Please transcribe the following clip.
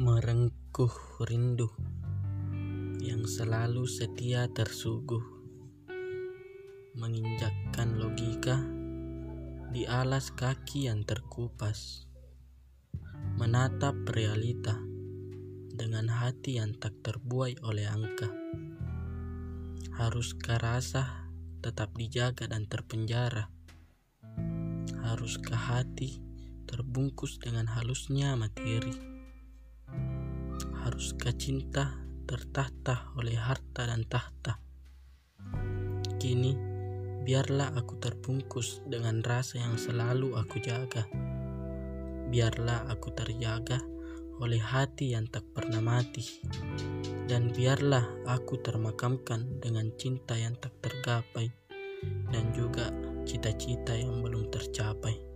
Sungguh rindu yang selalu setia tersuguh menginjakkan logika di alas kaki yang terkupas, menatap realita dengan hati yang tak terbuai oleh angka. Haruskah rasa tetap dijaga dan terpenjara? Haruskah hati terbungkus dengan halusnya materi? Haruskah cinta tertahta oleh harta dan tahta? Kini, biarlah aku terbungkus dengan rasa yang selalu aku jaga. Biarlah aku terjaga oleh hati yang tak pernah mati. Dan biarlah aku termakamkan dengan cinta yang tak tergapai dan juga cita-cita yang belum tercapai.